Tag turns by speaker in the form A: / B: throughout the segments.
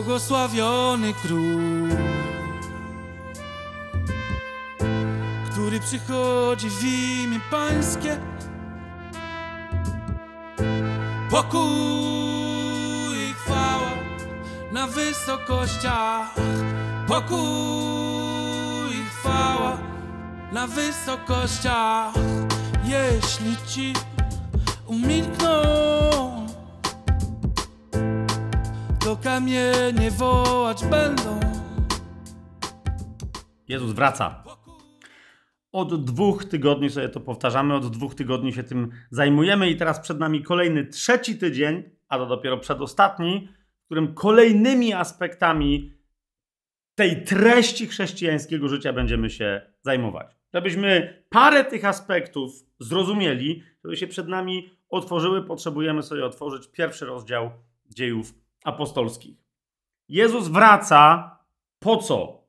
A: Błogosławiony król, który przychodzi w imię Pańskie. Pokój i chwała na wysokościach. Pokój i chwała na wysokościach. Jeśli ci umilkną, kamienie wołać będą.
B: Jezus wraca. Od dwóch tygodni sobie to powtarzamy, od dwóch tygodni się tym zajmujemy i teraz przed nami kolejny trzeci tydzień, a to dopiero przedostatni, w którym kolejnymi aspektami tej treści chrześcijańskiego życia będziemy się zajmować. Żebyśmy parę tych aspektów zrozumieli, żeby się przed nami otworzyły, potrzebujemy sobie otworzyć pierwszy rozdział dziejów apostolskich. Jezus wraca po co?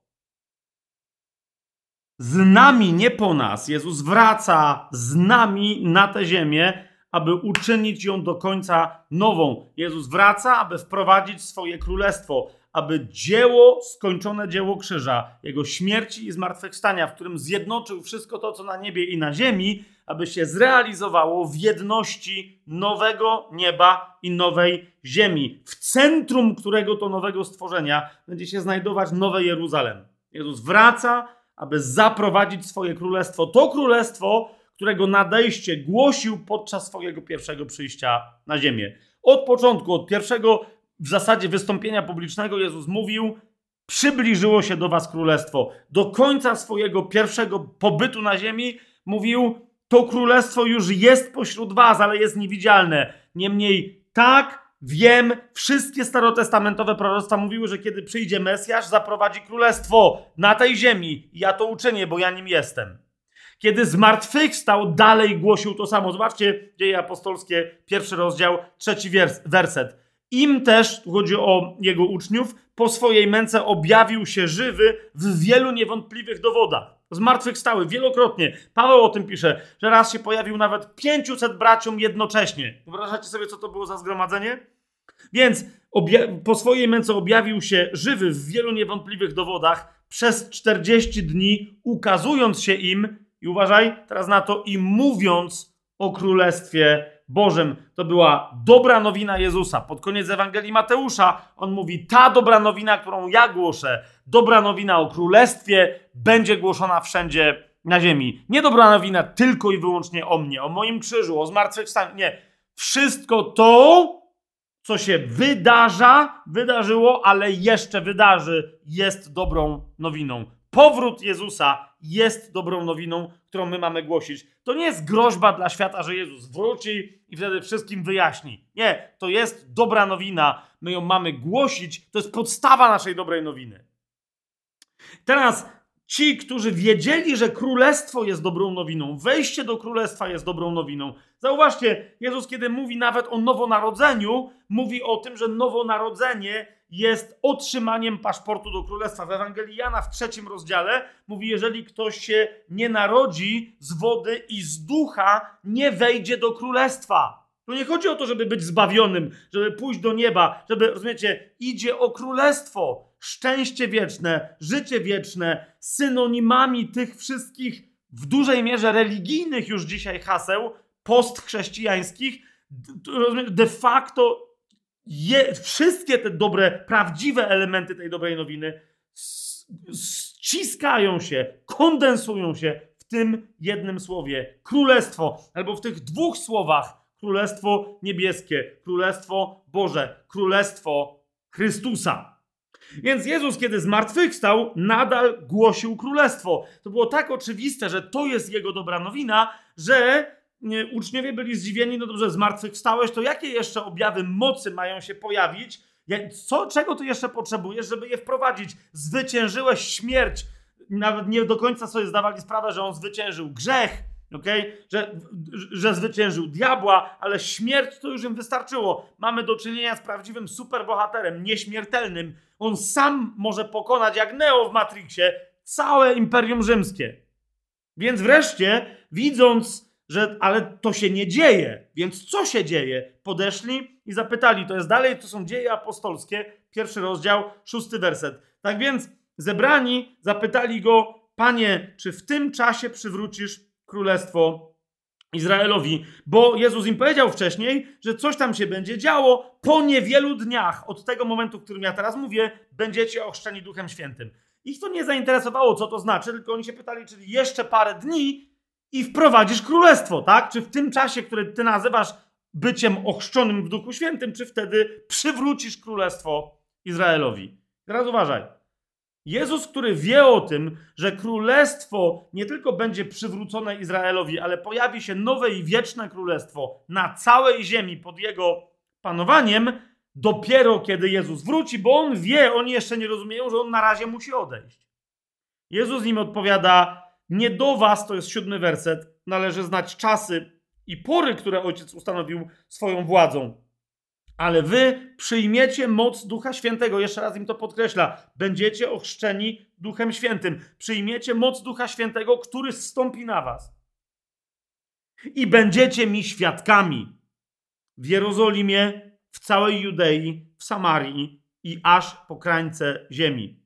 B: Z nami, nie po nas. Jezus wraca z nami na tę ziemię, aby uczynić ją do końca nową. Jezus wraca, aby wprowadzić swoje królestwo, aby dzieło, skończone dzieło krzyża, jego śmierci i zmartwychwstania, w którym zjednoczył wszystko to, co na niebie i na ziemi, aby się zrealizowało w jedności nowego nieba i nowej ziemi, w centrum którego to nowego stworzenia będzie się znajdować nowe Jeruzalem. Jezus wraca, aby zaprowadzić swoje królestwo. To królestwo, którego nadejście głosił podczas swojego pierwszego przyjścia na ziemię. Od początku, od pierwszego w zasadzie wystąpienia publicznego Jezus mówił: Przybliżyło się do was królestwo. Do końca swojego pierwszego pobytu na ziemi mówił: To królestwo już jest pośród was, ale jest niewidzialne. Niemniej tak, wiem, wszystkie starotestamentowe proroctwa mówiły, że kiedy przyjdzie Mesjasz, zaprowadzi królestwo na tej ziemi. Ja to uczynię, bo ja nim jestem. Kiedy zmartwychwstał, dalej głosił to samo. Zobaczcie, dzieje apostolskie, pierwszy rozdział, trzeci werset. Im też, tu chodzi o jego uczniów, po swojej męce objawił się żywy w wielu niewątpliwych dowodach. Zmartwychwstały wielokrotnie. Paweł o tym pisze, że raz się pojawił nawet 500 braciom jednocześnie. Wyobrażacie sobie, co to było za zgromadzenie? Więc po swojej męce objawił się żywy w wielu niewątpliwych dowodach przez 40 dni, ukazując się im, i uważaj teraz na to, i mówiąc o Królestwie Bożym. To była dobra nowina Jezusa. Pod koniec Ewangelii Mateusza on mówi: Ta dobra nowina, którą ja głoszę, dobra nowina o królestwie, będzie głoszona wszędzie na ziemi. Nie dobra nowina tylko i wyłącznie o mnie, o moim krzyżu, o zmartwychwstaniu. Nie. Wszystko to, co się wydarza, wydarzyło, ale jeszcze wydarzy, jest dobrą nowiną. Powrót Jezusa jest dobrą nowiną, którą my mamy głosić. To nie jest groźba dla świata, że Jezus wróci i wtedy wszystkim wyjaśni. Nie, to jest dobra nowina. My ją mamy głosić. To jest podstawa naszej dobrej nowiny. Teraz ci, którzy wiedzieli, że królestwo jest dobrą nowiną, wejście do królestwa jest dobrą nowiną. Zauważcie, Jezus, kiedy mówi nawet o nowonarodzeniu, mówi o tym, że nowonarodzenie jest otrzymaniem paszportu do królestwa. W Ewangelii Jana w trzecim rozdziale mówi, jeżeli ktoś się nie narodzi z wody i z ducha, nie wejdzie do królestwa. Tu nie chodzi o to, żeby być zbawionym, żeby pójść do nieba, żeby, rozumiecie, idzie o królestwo, szczęście wieczne, życie wieczne, synonimami tych wszystkich w dużej mierze religijnych już dzisiaj haseł postchrześcijańskich, de facto je, wszystkie te dobre, prawdziwe elementy tej dobrej nowiny ściskają się, kondensują się w tym jednym słowie królestwo, albo w tych dwóch słowach królestwo niebieskie, królestwo Boże, królestwo Chrystusa. Więc Jezus, kiedy zmartwychwstał, nadal głosił królestwo. To było tak oczywiste, że to jest jego dobra nowina, że uczniowie byli zdziwieni, no dobrze, zmartwychwstałeś, to jakie jeszcze objawy mocy mają się pojawić? Co, czego ty jeszcze potrzebujesz, żeby je wprowadzić? Zwyciężyłeś śmierć. Nawet nie do końca sobie zdawali sprawę, że on zwyciężył grzech, okay? że, że zwyciężył diabła, ale śmierć to już im wystarczyło. Mamy do czynienia z prawdziwym superbohaterem, nieśmiertelnym. On sam może pokonać, jak Neo w Matrixie, całe Imperium Rzymskie. Więc wreszcie, widząc że ale to się nie dzieje. Więc co się dzieje? Podeszli i zapytali. To jest dalej, to są dzieje apostolskie, pierwszy rozdział, szósty werset. Tak więc zebrani zapytali go, panie, czy w tym czasie przywrócisz królestwo Izraelowi? Bo Jezus im powiedział wcześniej, że coś tam się będzie działo po niewielu dniach. Od tego momentu, w którym ja teraz mówię, będziecie ochrzczeni Duchem Świętym. Ich to nie zainteresowało, co to znaczy, tylko oni się pytali, czyli jeszcze parę dni i wprowadzisz królestwo, tak? Czy w tym czasie, który ty nazywasz byciem ochrzczonym w Duchu Świętym, czy wtedy przywrócisz królestwo Izraelowi? Teraz uważaj. Jezus, który wie o tym, że królestwo nie tylko będzie przywrócone Izraelowi, ale pojawi się nowe i wieczne królestwo na całej ziemi pod jego panowaniem, dopiero kiedy Jezus wróci, bo on wie, oni jeszcze nie rozumieją, że on na razie musi odejść. Jezus im odpowiada: Nie do was, to jest siódmy werset, należy znać czasy i pory, które ojciec ustanowił swoją władzą. Ale wy przyjmiecie moc Ducha Świętego. Jeszcze raz im to podkreśla. Będziecie ochrzczeni Duchem Świętym. Przyjmiecie moc Ducha Świętego, który zstąpi na was. I będziecie mi świadkami w Jerozolimie, w całej Judei, w Samarii i aż po krańce ziemi.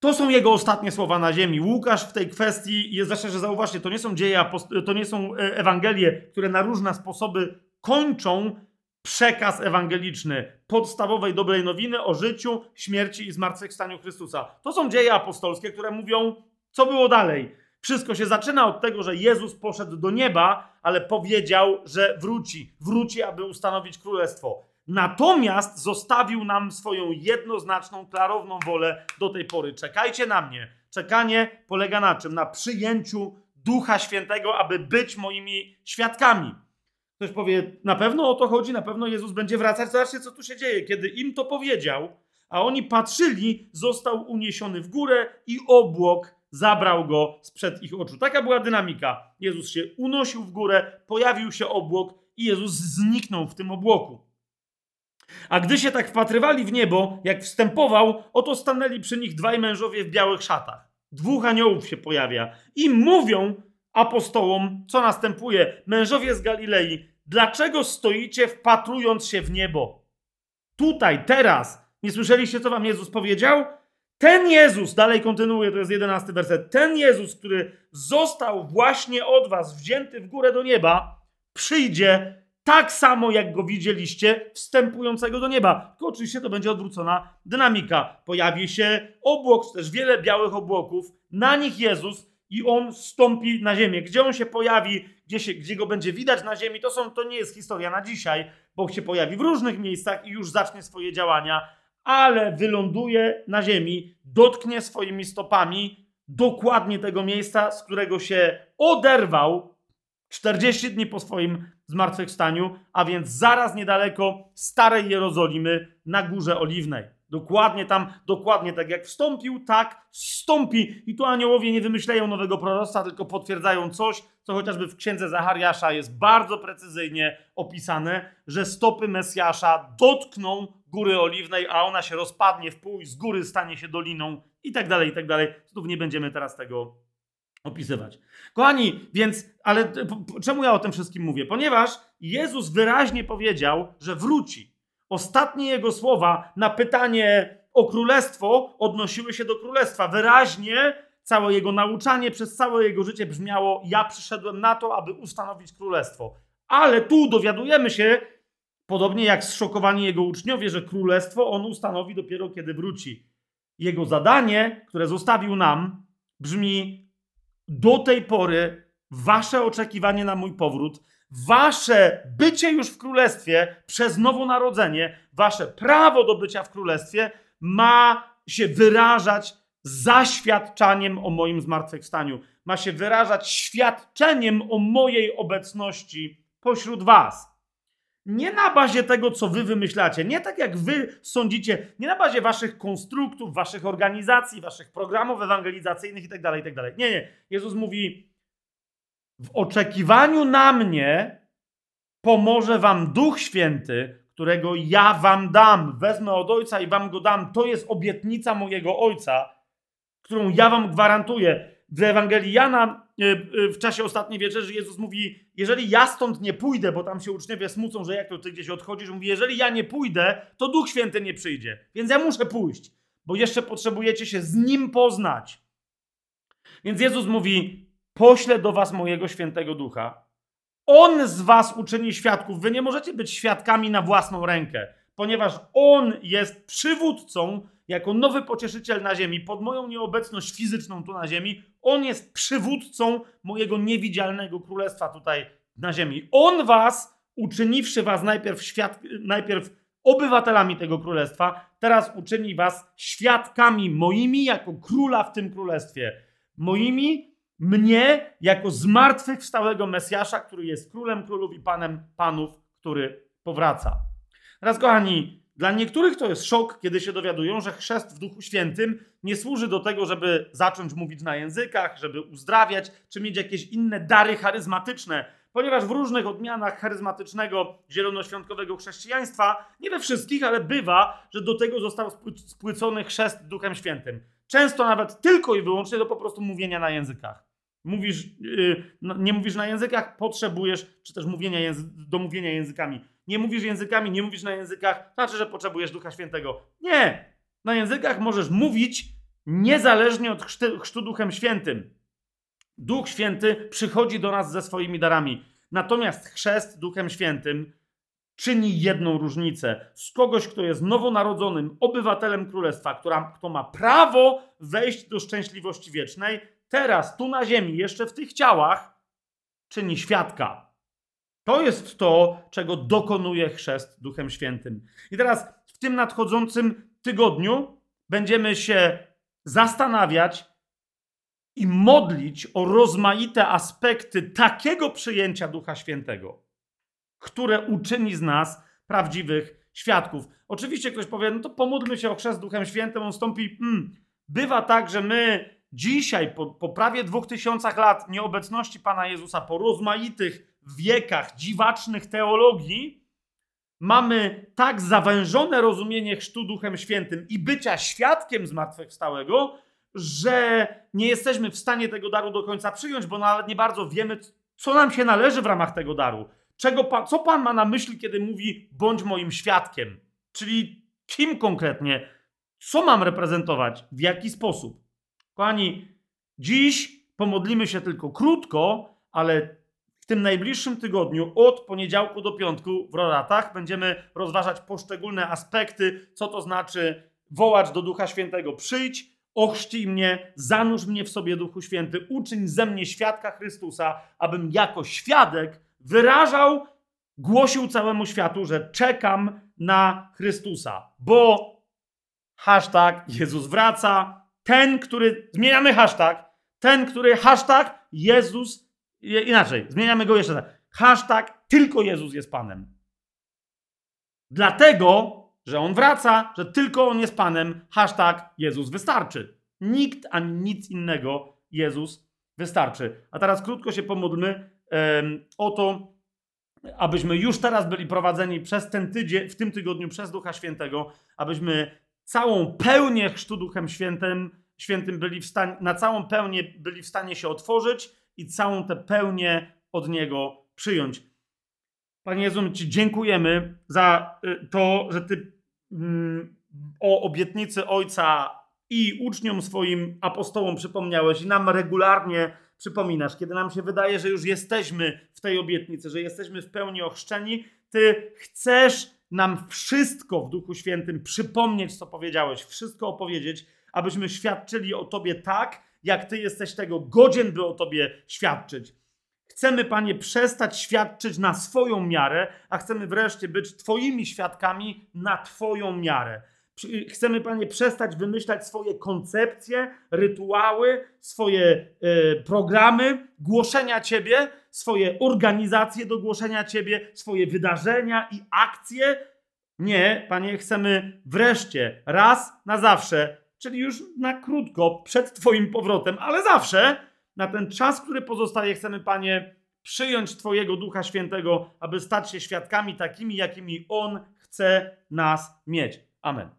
B: To są jego ostatnie słowa na ziemi. Łukasz w tej kwestii jest zawsze, że zauważcie, to nie są dzieje, to nie są e, Ewangelie, które na różne sposoby kończą przekaz ewangeliczny podstawowej dobrej nowiny o życiu, śmierci i zmartwychwstaniu Chrystusa. To są dzieje apostolskie, które mówią, co było dalej. Wszystko się zaczyna od tego, że Jezus poszedł do nieba, ale powiedział, że wróci. Wróci, aby ustanowić królestwo. Natomiast zostawił nam swoją jednoznaczną, klarowną wolę do tej pory. Czekajcie na mnie. Czekanie polega na czym? Na przyjęciu Ducha Świętego, aby być moimi świadkami. Ktoś powie, na pewno o to chodzi, na pewno Jezus będzie wracać. Zobaczcie, co tu się dzieje. Kiedy im to powiedział, a oni patrzyli, został uniesiony w górę i obłok zabrał go sprzed ich oczu. Taka była dynamika. Jezus się unosił w górę, pojawił się obłok i Jezus zniknął w tym obłoku. A gdy się tak wpatrywali w niebo, jak wstępował, oto stanęli przy nich dwaj mężowie w białych szatach. Dwóch aniołów się pojawia i mówią apostołom, co następuje. Mężowie z Galilei, dlaczego stoicie wpatrując się w niebo? Tutaj, teraz. Nie słyszeliście, co wam Jezus powiedział? Ten Jezus, dalej kontynuuje, to jest jedenasty werset, ten Jezus, który został właśnie od was wzięty w górę do nieba, przyjdzie tak samo, jak go widzieliście, wstępującego do nieba. Tylko oczywiście to będzie odwrócona dynamika. Pojawi się obłok, czy też wiele białych obłoków, na nich Jezus i on stąpi na ziemię. Gdzie on się pojawi, gdzie, się, gdzie go będzie widać na ziemi, to, są, to nie jest historia na dzisiaj, bo się pojawi w różnych miejscach i już zacznie swoje działania, ale wyląduje na ziemi, dotknie swoimi stopami dokładnie tego miejsca, z którego się oderwał 40 dni po swoim zmartwychwstaniu, a więc zaraz niedaleko Starej Jerozolimy na Górze Oliwnej. Dokładnie tam, dokładnie tak jak wstąpił, tak stąpi. I tu aniołowie nie wymyślają nowego proroctwa, tylko potwierdzają coś, co chociażby w księdze Zachariasza jest bardzo precyzyjnie opisane, że stopy Mesjasza dotkną Góry Oliwnej, a ona się rozpadnie w pół i z góry stanie się doliną i tak dalej, i tak dalej. Znów nie będziemy teraz tego opisywać. Kochani, więc, ale czemu ja o tym wszystkim mówię? Ponieważ Jezus wyraźnie powiedział, że wróci. Ostatnie jego słowa na pytanie o królestwo odnosiły się do królestwa. Wyraźnie całe jego nauczanie przez całe jego życie brzmiało: Ja przyszedłem na to, aby ustanowić królestwo. Ale tu dowiadujemy się, podobnie jak zszokowani jego uczniowie, że królestwo on ustanowi dopiero kiedy wróci. Jego zadanie, które zostawił nam, brzmi: Do tej pory wasze oczekiwanie na mój powrót wasze bycie już w królestwie przez nowonarodzenie, wasze prawo do bycia w królestwie ma się wyrażać zaświadczaniem o moim zmartwychwstaniu. Ma się wyrażać świadczeniem o mojej obecności pośród was. Nie na bazie tego, co wy wymyślacie, nie tak jak wy sądzicie, nie na bazie waszych konstruktów, waszych organizacji, waszych programów ewangelizacyjnych itd., tak itd. Tak nie, nie. Jezus mówi, w oczekiwaniu na mnie pomoże wam Duch Święty, którego ja wam dam. Wezmę od Ojca i wam go dam. To jest obietnica mojego Ojca, którą ja wam gwarantuję. W Ewangelii Jana y, y, w czasie ostatniej wieczerzy Jezus mówi, jeżeli ja stąd nie pójdę, bo tam się uczniowie smucą, że jak to ty gdzieś odchodzisz, mówi, jeżeli ja nie pójdę, to Duch Święty nie przyjdzie. Więc ja muszę pójść, bo jeszcze potrzebujecie się z Nim poznać. Więc Jezus mówi, poślę do was mojego świętego ducha. On z was uczyni świadków. Wy nie możecie być świadkami na własną rękę, ponieważ On jest przywódcą, jako nowy pocieszyciel na ziemi, pod moją nieobecność fizyczną tu na ziemi. On jest przywódcą mojego niewidzialnego królestwa tutaj na ziemi. On was, uczyniwszy was najpierw, świad... najpierw obywatelami tego królestwa, teraz uczyni was świadkami moimi jako króla w tym królestwie. Moimi mnie jako zmartwychwstałego Mesjasza, który jest królem królów i panem panów, który powraca. Teraz, kochani, dla niektórych to jest szok, kiedy się dowiadują, że chrzest w Duchu Świętym nie służy do tego, żeby zacząć mówić na językach, żeby uzdrawiać, czy mieć jakieś inne dary charyzmatyczne, ponieważ w różnych odmianach charyzmatycznego, zielonoświątkowego chrześcijaństwa, nie we wszystkich, ale bywa, że do tego został spłycony chrzest Duchem Świętym. Często nawet tylko i wyłącznie do po prostu mówienia na językach. Mówisz, yy, nie mówisz na językach, potrzebujesz, czy też mówienia języ- do mówienia językami. Nie mówisz językami, nie mówisz na językach, znaczy, że potrzebujesz Ducha Świętego. Nie! Na językach możesz mówić niezależnie od chrztu, chrztu Duchem Świętym. Duch Święty przychodzi do nas ze swoimi darami. Natomiast chrzest Duchem Świętym czyni jedną różnicę. Z kogoś, kto jest nowonarodzonym obywatelem królestwa, która, kto ma prawo wejść do szczęśliwości wiecznej, teraz, tu na ziemi, jeszcze w tych ciałach, czyni świadka. To jest to, czego dokonuje chrzest Duchem Świętym. I teraz w tym nadchodzącym tygodniu będziemy się zastanawiać i modlić o rozmaite aspekty takiego przyjęcia Ducha Świętego, które uczyni z nas prawdziwych świadków. Oczywiście ktoś powie, no to pomódlmy się o chrzest Duchem Świętym, on stąpi. Hmm. Bywa tak, że my dzisiaj, po, po prawie dwóch tysiącach lat nieobecności Pana Jezusa, po rozmaitych wiekach dziwacznych teologii, mamy tak zawężone rozumienie chrztu Duchem Świętym i bycia świadkiem zmartwychwstałego, że nie jesteśmy w stanie tego daru do końca przyjąć, bo nawet nie bardzo wiemy, co nam się należy w ramach tego daru. Czego pan, co Pan ma na myśli, kiedy mówi bądź moim świadkiem? Czyli kim konkretnie? Co mam reprezentować? W jaki sposób? Kochani, dziś pomodlimy się tylko krótko, ale w tym najbliższym tygodniu, od poniedziałku do piątku w Roratach, będziemy rozważać poszczególne aspekty, co to znaczy wołać do Ducha Świętego, przyjdź, ochrzcij mnie, zanurz mnie w sobie Duchu Święty, uczyń ze mnie świadka Chrystusa, abym jako świadek wyrażał, głosił całemu światu, że czekam na Chrystusa, bo hashtag Jezus wraca, ten, który, zmieniamy hashtag, ten, który hashtag Jezus, inaczej, zmieniamy go jeszcze tak, hashtag tylko Jezus jest Panem. Dlatego, że On wraca, że tylko On jest Panem, hashtag Jezus wystarczy. Nikt ani nic innego Jezus wystarczy. A teraz krótko się pomódlmy o to, abyśmy już teraz byli prowadzeni przez ten tydzień, w tym tygodniu przez Ducha Świętego, abyśmy całą pełnię chrztu Duchem Świętym, Świętym byli w stanie, na całą pełnię byli w stanie się otworzyć i całą tę pełnię od Niego przyjąć. Panie Jezu, Ci dziękujemy za y, to, że Ty mm, o obietnicy Ojca i uczniom swoim apostołom przypomniałeś i nam regularnie przypominasz, kiedy nam się wydaje, że już jesteśmy w tej obietnicy, że jesteśmy w pełni ochrzczeni, Ty chcesz nam wszystko w Duchu Świętym przypomnieć, co powiedziałeś, wszystko opowiedzieć, abyśmy świadczyli o Tobie tak, jak Ty jesteś tego godzien, by o Tobie świadczyć. Chcemy, Panie, przestać świadczyć na swoją miarę, a chcemy wreszcie być Twoimi świadkami na Twoją miarę. Chcemy, Panie, przestać wymyślać swoje koncepcje, rytuały, swoje y, programy głoszenia Ciebie, swoje organizacje do głoszenia Ciebie, swoje wydarzenia i akcje. Nie, Panie, chcemy wreszcie, raz na zawsze, czyli już na krótko przed Twoim powrotem, ale zawsze, na ten czas, który pozostaje, chcemy, Panie, przyjąć Twojego Ducha Świętego, aby stać się świadkami takimi, jakimi On chce nas mieć. Amen.